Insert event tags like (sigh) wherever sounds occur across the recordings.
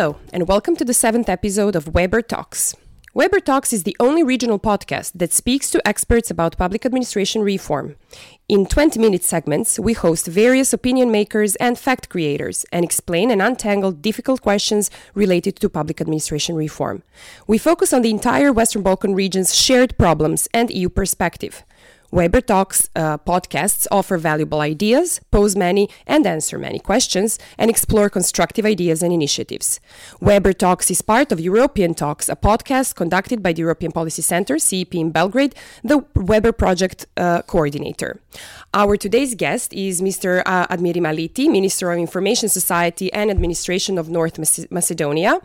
Hello, and welcome to the seventh episode of Weber Talks. Weber Talks is the only regional podcast that speaks to experts about public administration reform. In 20 minute segments, we host various opinion makers and fact creators and explain and untangle difficult questions related to public administration reform. We focus on the entire Western Balkan region's shared problems and EU perspective. Weber Talks uh, podcasts offer valuable ideas, pose many and answer many questions, and explore constructive ideas and initiatives. Weber Talks is part of European Talks, a podcast conducted by the European Policy Center, CEP in Belgrade, the Weber Project uh, coordinator. Our today's guest is Mr. Uh, Admirim Aliti, Minister of Information Society and Administration of North Macedonia.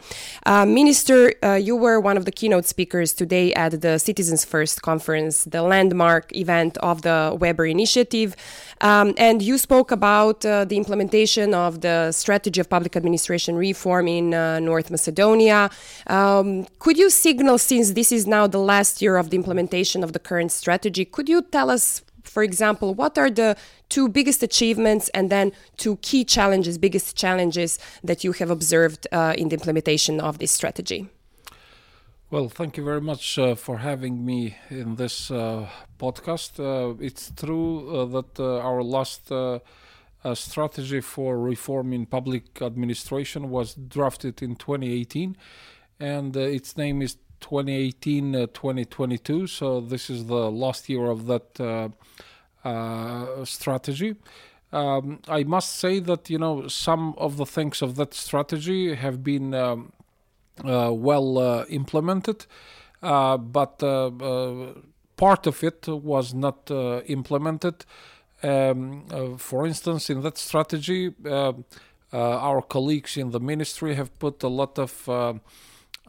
Uh, Minister, uh, you were one of the keynote speakers today at the Citizens First conference, the landmark event event of the Weber Initiative. Um, and you spoke about uh, the implementation of the strategy of public administration reform in uh, North Macedonia. Um, could you signal, since this is now the last year of the implementation of the current strategy, could you tell us, for example, what are the two biggest achievements and then two key challenges, biggest challenges that you have observed uh, in the implementation of this strategy? Well, thank you very much uh, for having me in this uh, podcast. Uh, it's true uh, that uh, our last uh, strategy for reform in public administration was drafted in 2018, and its name is 2018-2022. So this is the last year of that strategy. Um, I must say that you know some of the things of that strategy have been um, well uh, implemented, uh, but part of it was not implemented. Um, for instance, in that strategy, our colleagues in the ministry have put a lot of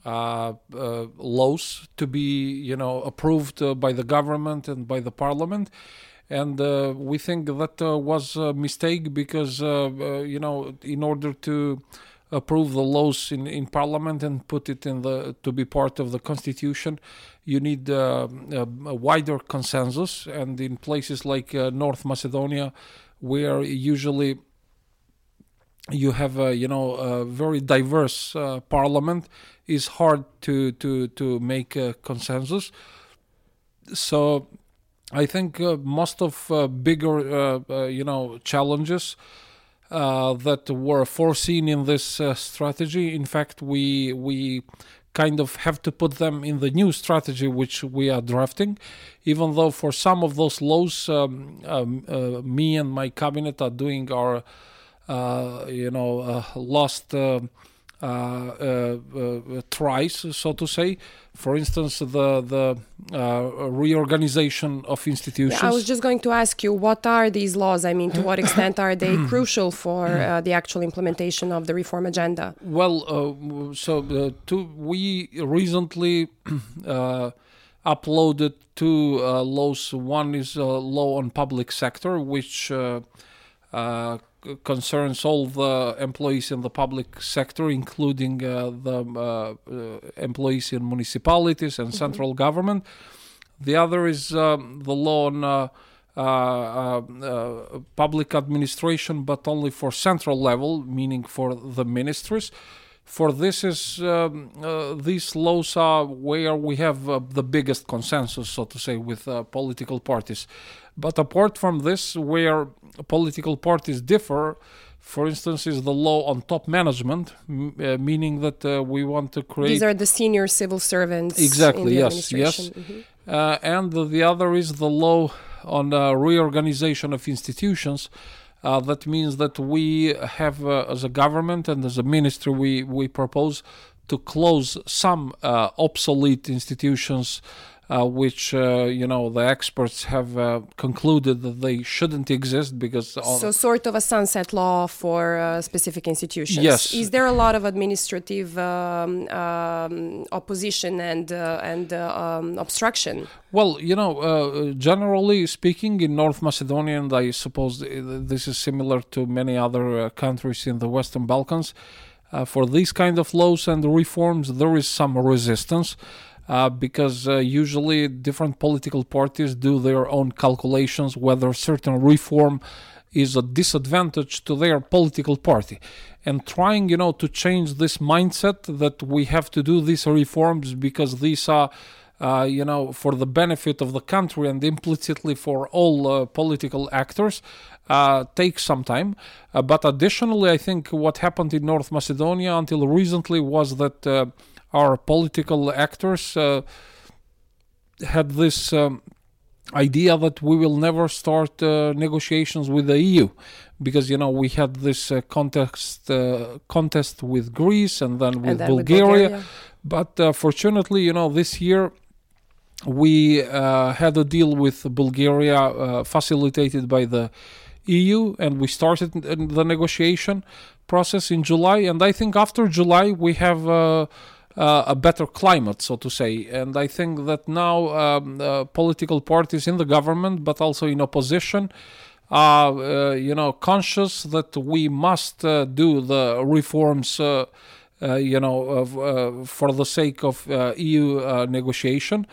uh, uh, laws to be, you know, approved uh, by the government and by the parliament, and we think that was a mistake because, you know, in order to approve the laws in, in parliament and put it in the to be part of the constitution you need uh, a, a, wider consensus. And in places like uh, north macedonia where usually you have a you know a very diverse uh, parliament is hard to to to make a consensus. So i think uh, most of uh, bigger uh, you know challenges uh, that were foreseen in this uh, strategy. In fact, we we kind of have to put them in the new strategy which we are drafting, even though for some of those laws, um, um, uh, me and my cabinet are doing our, uh, you know, uh, last Uh, uh, uh, tries, so to say. For instance, the the reorganization of institutions. Yeah, I was just going to ask you, what are these laws? I mean, to what extent are they (clears throat) crucial for the actual implementation of the reform agenda? Well, so to, we recently. (clears throat) uploaded two uh, laws. One is a law on public sector, which uh, uh, concerns all the employees in the public sector, including uh, the uh, uh, employees in municipalities and mm-hmm. central government. The other is um, the law on uh, uh, uh, public administration, but only for central level, meaning for the ministries. For this is um, these laws are where we have the biggest consensus, so to say, with political parties. But apart from this, where political parties differ, for instance, is the law on top management, uh, meaning that uh, we want to create. These are the senior civil servants. Exactly. yes. Yes. Mm-hmm. Uh, and the other is the law on uh, reorganization of institutions. Uh, that means that we have, uh, as a government and as a ministry, we we propose to close some obsolete institutions uh, which uh, you know the experts have uh, concluded that they shouldn't exist because so sort of a sunset law for uh, specific institutions. Yes. Is there a lot of administrative um, um, opposition and uh, and uh, um, obstruction? Well, you know, generally speaking, in North Macedonia, and I suppose this is similar to many other countries in the Western Balkans. for these kind of laws and reforms, there is some resistance uh, because uh, usually different political parties do their own calculations whether certain reform is a disadvantage to their political party and trying you know to change this mindset that we have to do these reforms because these are uh, you know, for the benefit of the country and implicitly for all uh, political actors, uh, takes some time. Uh, but additionally, I think what happened in North Macedonia until recently was that uh, our political actors uh, had this. Um, idea that we will never start negotiations with the EU because you know we had this contest contest with Greece and then with, and then Bulgaria. with Bulgaria. But fortunately, you know, this year we uh, had a deal with Bulgaria uh, facilitated by the EU, and we started the negotiation process in July. And I think after July, we have uh, uh a better climate, so to say. And I think that now um, uh, political parties in the government, but also in opposition, are uh, you know conscious that we must do the reforms. you know, for the sake of EU negotiation,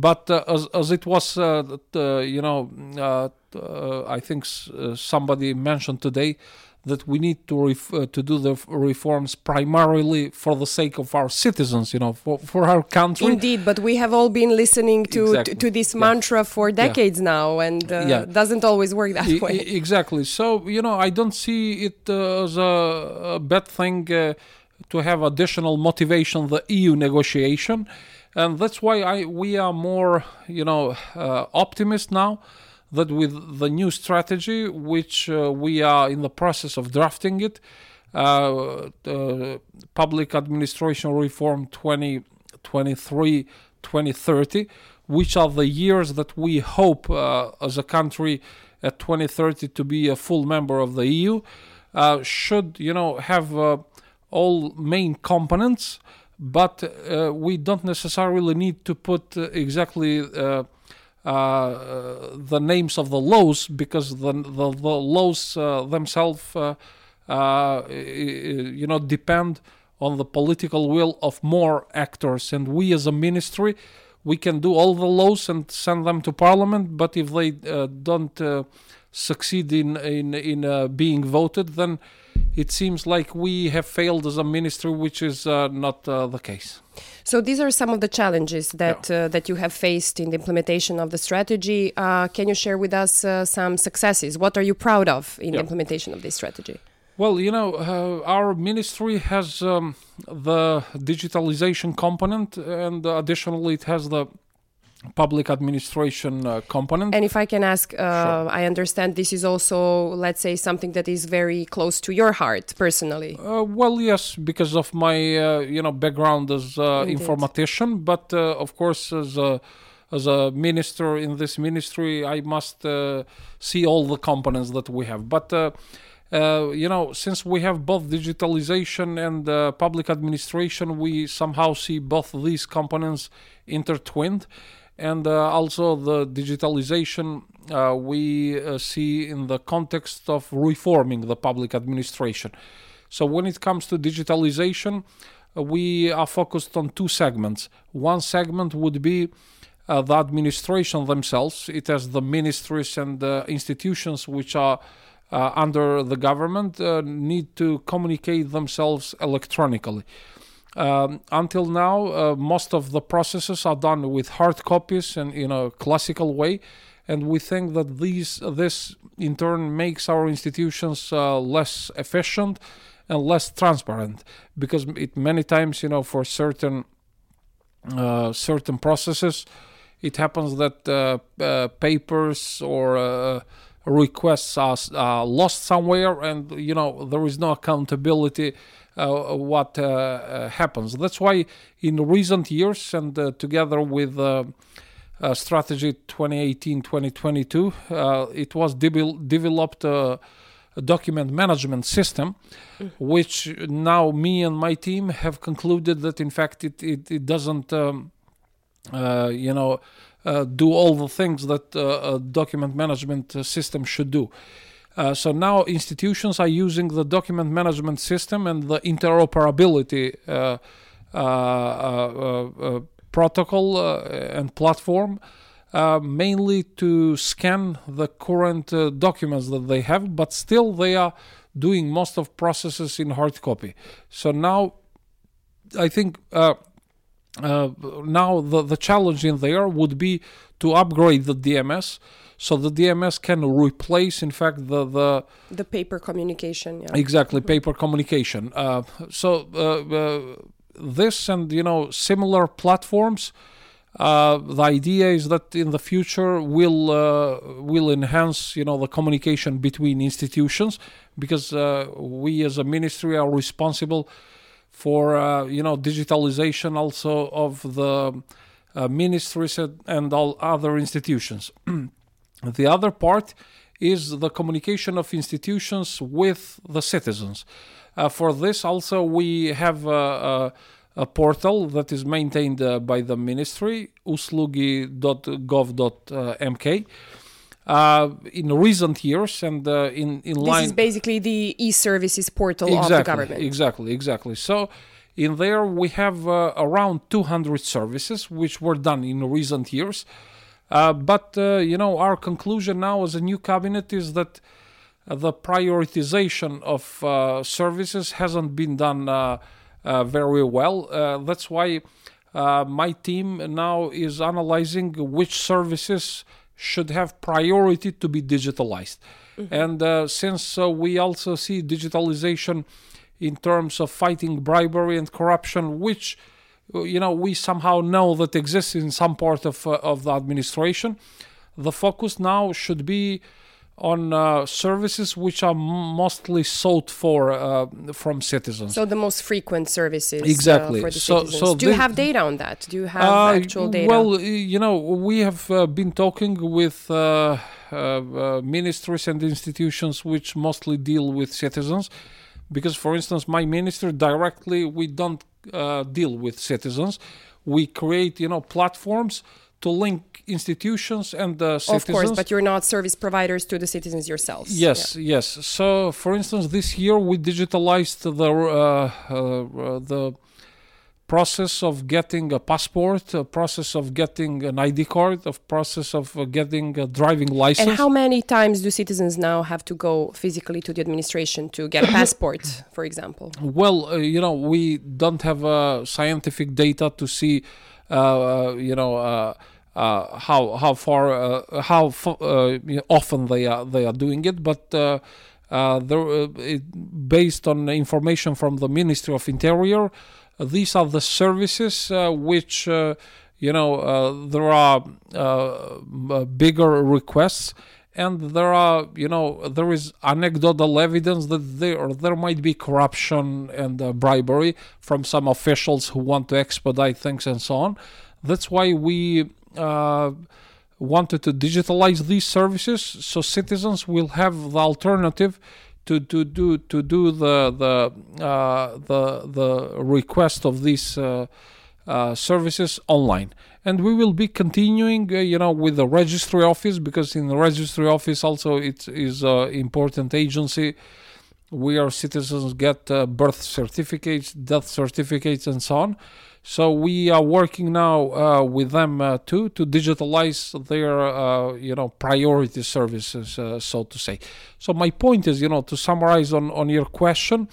but uh, as, as it was, uh, you know, uh, I think somebody mentioned today that we need to ref- uh, to do the reforms primarily for the sake of our citizens, you know, for, for our country. Indeed, but we have all been listening to exactly. to, to, this yeah. mantra for decades yeah. now, and uh, yeah. doesn't always work that I- way. exactly. So you know, I don't see it uh, as a, a, bad thing to have additional motivation the EU negotiation and that's why I we are more you know uh, optimist now that with the new strategy which uh, we are in the process of drafting it uh, public administration reform 2023 2030 which are the years that we hope uh, as a country at 2030 to be a full member of the EU uh, should you know have uh, all main components but uh, we don't necessarily need to put uh, exactly uh, uh, the names of the laws because the the, the laws uh, themselves, you know, depend on the political will of more actors, and we as a ministry. We can do all the laws and send them to parliament, but if they don't succeed in in in being voted, then it seems like we have failed as a ministry, which is uh, not uh, the case. So these are some of the challenges that yeah. uh, that you have faced in the implementation of the strategy. Uh, can you share with us uh, some successes? What are you proud of in yeah. the implementation of this strategy? Well, you know, uh, our ministry has um, the digitalization component, and additionally, it has the public administration uh, component. And if I can ask, uh, sure. I understand this is also, let's say, something that is very close to your heart personally. Uh, well, yes, because of my uh, you know background as uh, informatician, but uh, of course as a as a minister in this ministry, I must see all the components that we have. But you know, since we have both digitalization and public administration, we somehow see both these components intertwined and uh, also the digitalization uh, we uh, see in the context of reforming the public administration. So when it comes to digitalization, we are focused on two segments. One segment would be uh, the administration themselves. It has the ministries and the institutions which are uh, under the government uh, need to communicate themselves electronically. Um, until now, uh, most of the processes are done with hard copies and in a classical way, and we think that these this in turn makes our institutions uh, less efficient and less transparent. Because it many times you know for certain uh, certain processes it happens that uh, uh, papers or uh, requests are, are lost somewhere and you know there is no accountability uh, what uh, uh, happens. That's why in recent years and together with strategy 2018-2022, it was de- developed a document management system, mm-hmm. which now me and my team have concluded that in fact it it, it doesn't um, uh, you know uh, do all the things that uh, a document management system should do. Uh, so now institutions are using the document management system and the interoperability uh, uh, uh, uh protocol and platform uh, mainly to scan the current uh, documents that they have, but still they are doing most of processes in hard copy. So now, I think uh, uh, now the the challenge in there would be to upgrade the DMS so the DMS can replace, in fact, the the the paper communication. Yeah. exactly paper communication. Uh, so uh, uh, this and you know similar platforms. Uh, the idea is that in the future will uh, will enhance you know the communication between institutions because uh, we as a ministry are responsible for uh, you know digitalization also of the uh, ministries and, all other institutions. (clears throat) the other part is the communication of institutions with the citizens. Uh, for this, also we have a, a, a portal that is maintained uh, by the ministry, uslugi.gov.mk. Uh, in recent years and uh, in in This line is basically the e-services portal of the government. Exactly, exactly. So in there we have uh, around 200 services which were done in recent years. Uh, but uh, you know our conclusion now as a new cabinet is that the prioritization of uh, services hasn't been done uh, uh, very well. Uh, that's why uh, my team now is analyzing which services should have priority to be digitalized. And uh, since uh, we also see digitalization in terms of fighting bribery and corruption, which uh, you know we somehow know that exists in some part of uh, of the administration, the focus now should be on uh, services which are m- mostly sought for uh, from citizens. So the most frequent services uh, Exactly. for the So- citizens. so Do you have data on that? Do you have Uh, actual data? Well, you know, we have uh, been talking with uh, uh, uh, ministries and institutions which mostly deal with citizens, because, for instance, my minister directly we don't uh, deal with citizens. We create, you know, platforms to link institutions and the citizens. of course, but you're not service providers to the citizens yourselves. Yes, yes. So, for instance, this year we digitalized the uh, uh, the process of getting a passport, a process of getting an ID card, a process of uh, getting a driving license. And how many times do citizens now have to go physically to the administration to get a (coughs) passport, for example? Well, uh, you know, we don't have uh, scientific data to see, uh, uh, you know, uh, uh, how how far uh, how uh, often they are they are doing it, but. Uh, there, it, based on information from the Ministry of Interior, these are the services which you know there are bigger requests and there are you know there is anecdotal evidence that there there might be corruption and uh, bribery from some officials who want to expedite things and so on. That's why we uh, wanted to digitalize these services so citizens will have the alternative to, to do to do the the uh, the the request of these uh, uh, services online and we will be continuing uh, you know with the registry office because in the registry office also it is an important agency. We where citizens get uh, birth certificates death certificates and so on. So we are working now uh, with them uh, too to digitalize their uh, you know priority services uh, so to say. So my point is you know to summarize on on your question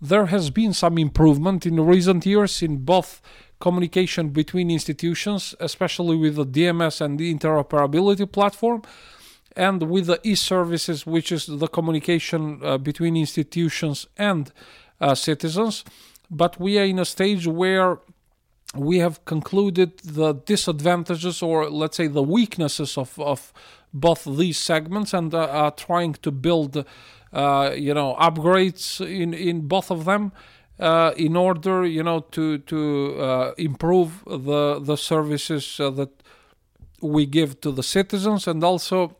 there has been some improvement in recent years in both communication between institutions especially with the DMS and the interoperability platform and with the e-services which is the communication uh, between institutions and uh, citizens. But we are in a stage where we have concluded the disadvantages or let's say the weaknesses of, of both these segments and uh, are trying to build uh, you know upgrades in, in both of them uh, in order you know to to uh, improve the the services uh, that we give to the citizens and also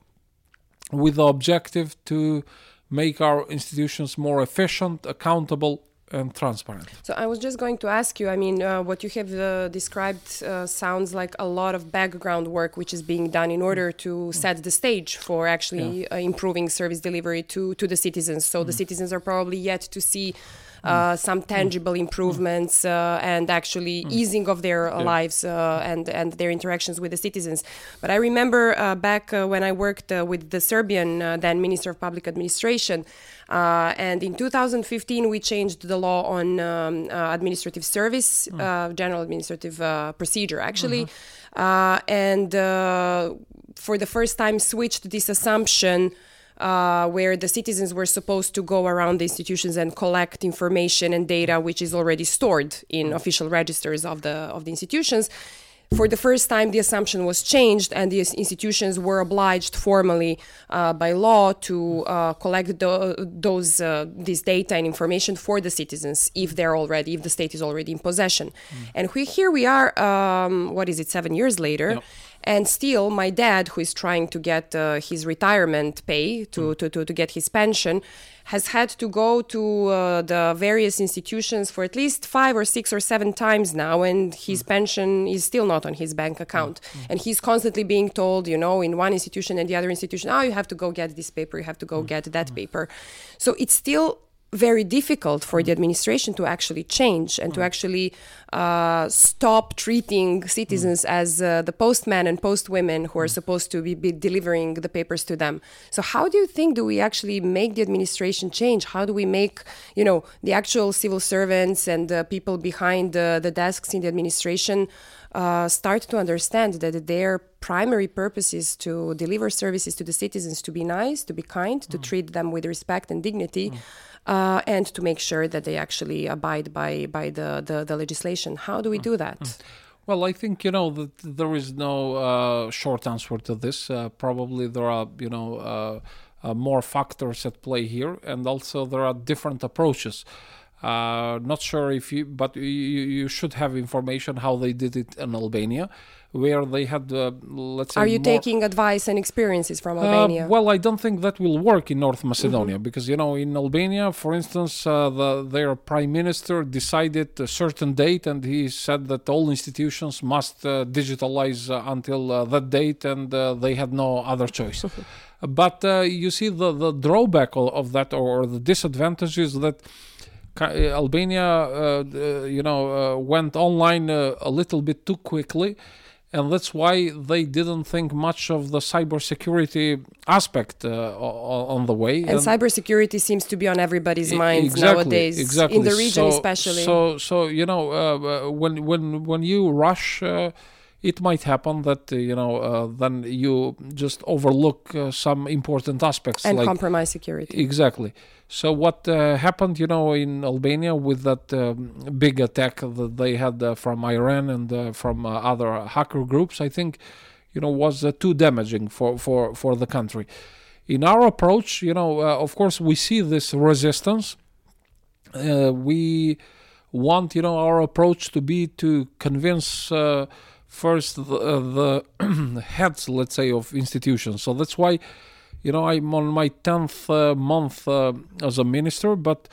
with the objective to make our institutions more efficient accountable and transparent So I was just going to ask you. I mean, uh, what you have uh, described uh, sounds like a lot of background work which is being done in order to set the stage for actually uh, improving service delivery to to the citizens. So the citizens are probably yet to see. Uh, some tangible improvements uh, and actually easing of their uh, lives uh, and and their interactions with the citizens. But I remember uh, back uh, when I worked uh, with the Serbian uh, then Minister of Public Administration. Uh, and in 2015, we changed the law on um, uh, administrative service, uh, general administrative uh, procedure, actually, uh, and uh, for the first time switched this assumption. Uh, where the citizens were supposed to go around the institutions and collect information and data which is already stored in official registers of the of the institutions for the first time, the assumption was changed, and the institutions were obliged formally uh, by law to uh, collect the, those uh, this data and information for the citizens if they're already if the state is already in possession. And we, here we are. Um, what is it? Seven years later. Yep. And still, my dad, who is trying to get uh, his retirement pay to, hmm. to, to, to get his pension, has had to go to uh, the various institutions for at least five or six or seven times now, and his hmm. pension is still not on his bank account. Hmm. And he's constantly being told, you know, in one institution and the other institution, oh, you have to go get this paper, you have to go get that paper. So it's still very difficult for the administration to actually change and to actually uh, stop treating citizens as uh, the postmen and postwomen who are supposed to be, be delivering the papers to them. So how do you think do we actually make the administration change? How do we make you know the actual civil servants and the people behind the, the desks in the administration uh, start to understand that their primary purpose is to deliver services to the citizens, to be nice, to be kind, to treat them with respect and dignity, uh, and to make sure that they actually abide by by the, the, the legislation. How do we do that? Well, I think you know that there is no uh, short answer to this. Uh, probably there are you know uh, uh, more factors at play here, and also there are different approaches. Uh, not sure if you, but you, you should have information how they did it in Albania, where they had uh, let's say. Are you taking advice and experiences from uh, Albania? well, I don't think that will work in North Macedonia because you know in Albania, for instance, uh, the, their prime minister decided a certain date, and he said that all institutions must uh, digitalize uh, until uh, that date, and uh, they had no other choice. (laughs) but uh, you see, the the drawback of, of that or the disadvantage is that. Uh, Albania, uh, uh, you know, uh, went online uh, a little bit too quickly, and that's why they didn't think much of the cybersecurity aspect uh, on the way. and cybersecurity seems to be on everybody's E- minds exactly, nowadays, exactly. in the region So- especially. So, so you know, uh, when when when you rush, uh, it might happen that uh, you know uh, then you just overlook uh, some important aspects and like compromise security. Exactly. So what uh, happened, you know, in Albania with that um, big attack that they had uh, from Iran and uh, from uh, other hacker groups, I think, you know, was uh, too damaging for for for the country. In our approach, you know, uh, of course, we see this resistance. Uh, we want, you know, our approach to be to convince. First, the, uh, the (clears throat) heads, let's say, of institutions. So that's why you know i'm on my 10th uh, month uh, as a minister but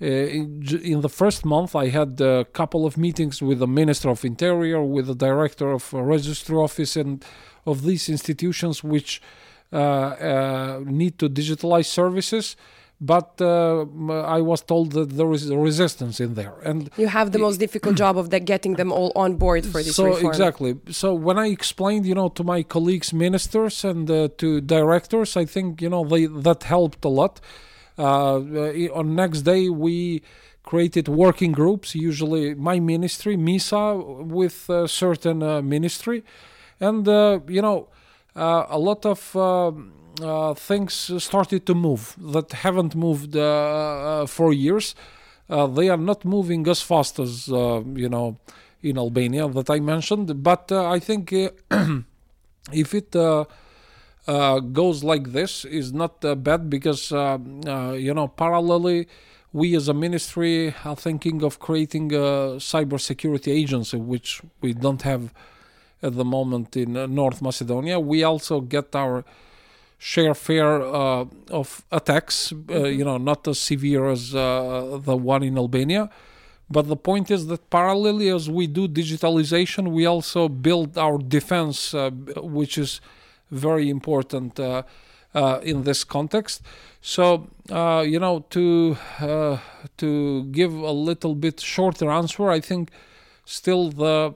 in, the first month i had a couple of meetings with the minister of interior with the director of registry office and of these institutions which uh, uh, need to digitalize services but uh, i was told that there is a resistance in there. And You have the most difficult job of that getting them all on board for this so reform. exactly. So when i explained you know to my colleagues ministers and uh, to directors i think you know they that helped a lot. Uh, on next day we created working groups usually my ministry misa with a certain uh, ministry. And uh, you know uh, a lot of um, uh, things started to move that haven't moved uh, uh, for years uh, they are not moving as fast as uh, you know in Albania that I mentioned. But uh, I think uh, (clears throat) if it uh, uh, goes like this, is not uh, bad because uh, uh, you know parallelly. We as a ministry are thinking of creating a cybersecurity agency, which we don't have at the moment in uh, North Macedonia. We also get our share fair uh, of attacks, uh, you know, not as severe as uh, the one in Albania. But the point is that parallelly as we do digitalization, we also build our defense, uh, which is very important. Uh, uh, in this context. So uh, you know, to uh, to give a little bit shorter answer, I think still the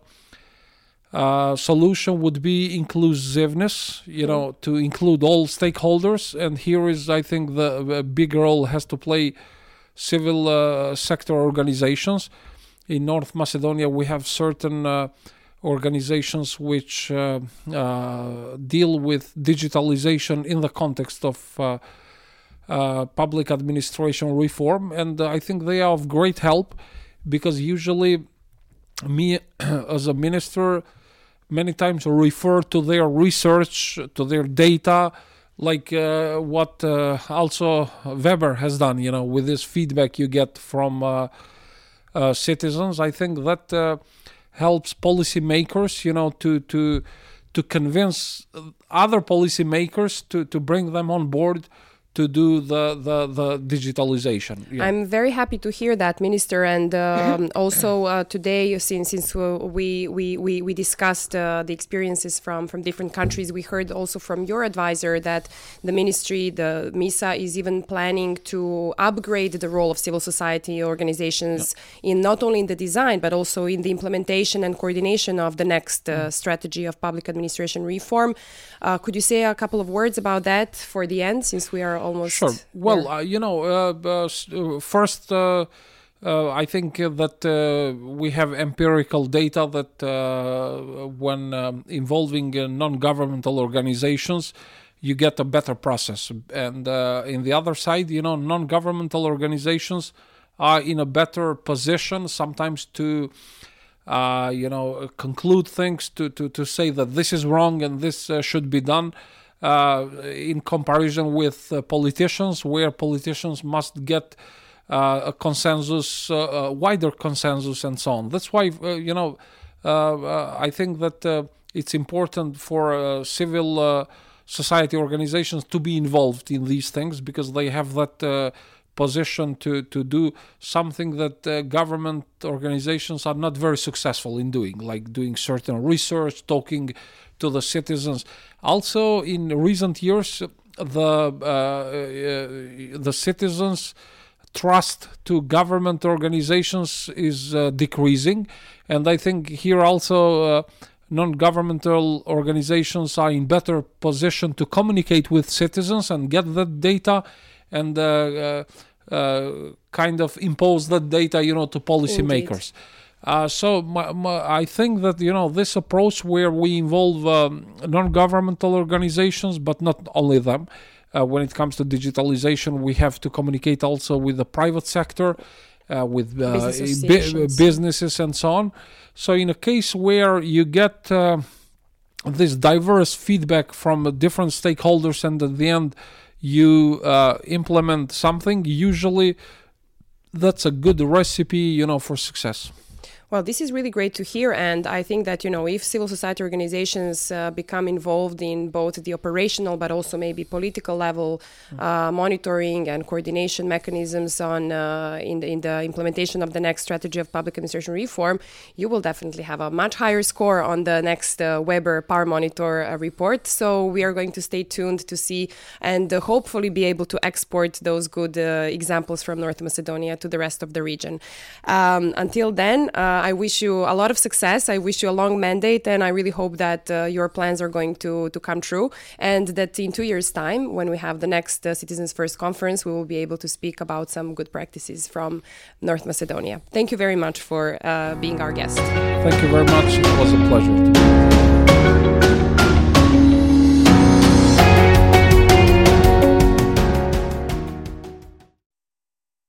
uh, solution would be inclusiveness. You know, to include all stakeholders, and here is, I think, the, the big role has to play civil uh, sector organizations. In North Macedonia, we have certain uh, organizations which uh, uh, deal with digitalization in the context of uh, uh, public administration reform, and I think they are of great help because usually me (clears throat) as a minister many times refer to their research, to their data, like uh, what uh, also Weber has done, you know, with this feedback you get from uh, uh citizens. I think that uh, helps policymakers, you know, to to to convince other policymakers to to bring them on board to do the the, the digitalization. Yeah. I'm very happy to hear that, Minister, and um, (coughs) also uh, today, since since we we we, we discussed uh, the experiences from from different countries, we heard also from your advisor that the ministry, the MISA, is even planning to upgrade the role of civil society organizations yeah. in not only in the design but also in the implementation and coordination of the next uh, mm. strategy of public administration reform. Uh, could you say a couple of words about that for the end, since we are almost. Sure. Well, uh, you know, uh, uh, uh first. Uh, I think that we have empirical data that when um, involving non-governmental organizations, you get a better process. And in the other side, you know, non-governmental organizations are in a better position sometimes to uh, you know, conclude things to, to, to say that this is wrong and this uh, should be done. Uh, in comparison with uh, politicians, where politicians must get uh, a consensus, uh, a wider consensus, and so on. That's why uh, you know uh, I think that it's important for civil society organizations to be involved in these things because they have that position to, to do something that uh, government organizations are not very successful in doing, like doing certain research, talking to the citizens. Also, in recent years, the uh, uh, the citizens' trust to government organizations is uh, decreasing, and I think here also uh, non-governmental organizations are in better position to communicate with citizens and get that data and uh, uh, kind of impose that data, you know, to policymakers. Uh, so my, my, I think that you know this approach where we involve um, non-governmental organizations, but not only them. Uh, when it comes to digitalization, we have to communicate also with the private sector, uh, with uh, business, businesses and so on. So in a case where you get uh, this diverse feedback from different stakeholders, and at the end you uh, implement something, usually that's a good recipe, you know, for success. Well, this is really great to hear, and I think that you know if civil society organizations uh, become involved in both the operational but also maybe political level uh, monitoring and coordination mechanisms on uh, in the in the implementation of the next strategy of public administration reform, you will definitely have a much higher score on the next uh, Weber PAR Monitor uh, report. So we are going to stay tuned to see and uh, hopefully be able to export those good examples from North Macedonia to the rest of the region. Um, until then. I wish you a lot of success. I wish you a long mandate, and I really hope that uh, your plans are going to, to come true. And that in two years' time, when we have the next uh, Citizens First conference, we will be able to speak about some good practices from North Macedonia. Thank you very much for uh, being our guest. Thank you very much. It was a pleasure.